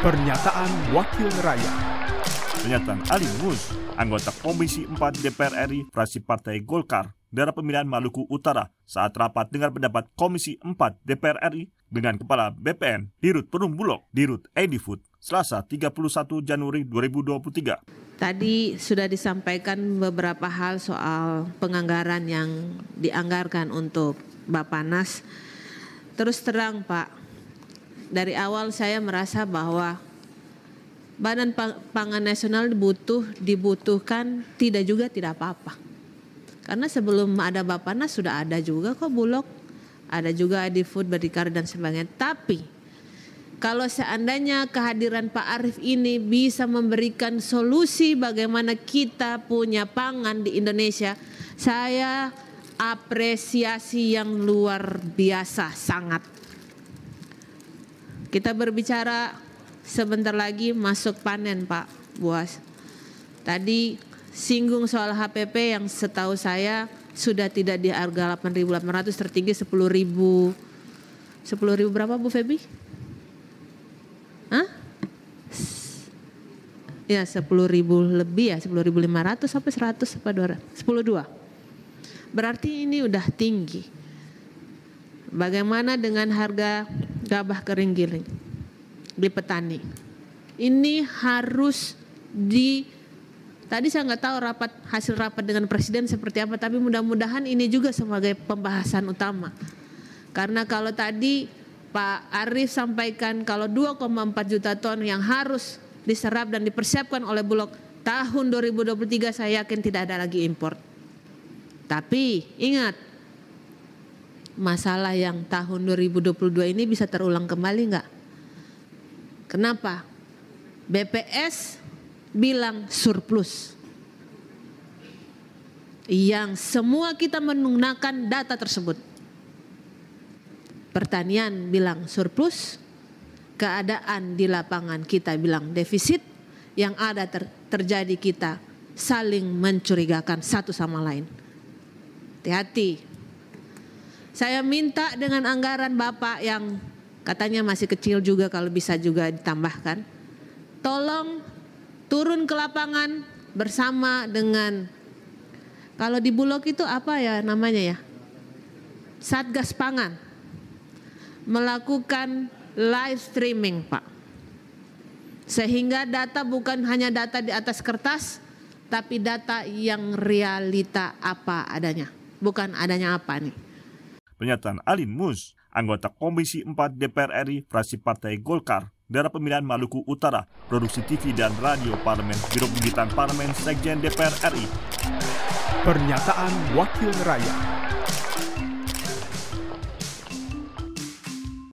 Pernyataan Wakil Rakyat Pernyataan Ali Mus, anggota Komisi 4 DPR RI fraksi Partai Golkar daerah pemilihan Maluku Utara saat rapat dengan pendapat Komisi 4 DPR RI dengan Kepala BPN Dirut Perum Bulog Dirut Edi Food Selasa 31 Januari 2023. Tadi sudah disampaikan beberapa hal soal penganggaran yang dianggarkan untuk Bapanas. Terus terang Pak, dari awal saya merasa bahwa Badan Pangan Nasional dibutuh dibutuhkan tidak juga tidak apa-apa. Karena sebelum ada Bapanas sudah ada juga kok Bulog, ada juga di Food Berdikar dan sebagainya. Tapi kalau seandainya kehadiran Pak Arief ini bisa memberikan solusi bagaimana kita punya pangan di Indonesia, saya apresiasi yang luar biasa sangat kita berbicara sebentar lagi masuk panen Pak Buas. Tadi singgung soal HPP yang setahu saya sudah tidak di harga 8.800 tertinggi 10.000 10.000 berapa Bu Febi? Hah? Ya 10.000 lebih ya 10.500 sampai 100 apa 200 10.2 Berarti ini udah tinggi. Bagaimana dengan harga gabah kering giling di petani. Ini harus di tadi saya nggak tahu rapat hasil rapat dengan presiden seperti apa, tapi mudah-mudahan ini juga sebagai pembahasan utama. Karena kalau tadi Pak Arief sampaikan kalau 2,4 juta ton yang harus diserap dan dipersiapkan oleh Bulog tahun 2023 saya yakin tidak ada lagi impor. Tapi ingat masalah yang tahun 2022 ini bisa terulang kembali nggak? Kenapa? BPS bilang surplus. Yang semua kita menggunakan data tersebut. Pertanian bilang surplus, keadaan di lapangan kita bilang defisit, yang ada ter terjadi kita saling mencurigakan satu sama lain. Hati-hati, saya minta dengan anggaran Bapak yang katanya masih kecil juga kalau bisa juga ditambahkan. Tolong turun ke lapangan bersama dengan kalau di Bulog itu apa ya namanya ya? Satgas Pangan melakukan live streaming, Pak. Sehingga data bukan hanya data di atas kertas, tapi data yang realita apa adanya. Bukan adanya apa nih Pernyataan Alin Mus, anggota Komisi 4 DPR RI fraksi Partai Golkar, daerah pemilihan Maluku Utara, produksi TV dan radio Parlemen, Biro Pembibitan Parlemen, Sekjen DPR RI. Pernyataan Wakil Rakyat.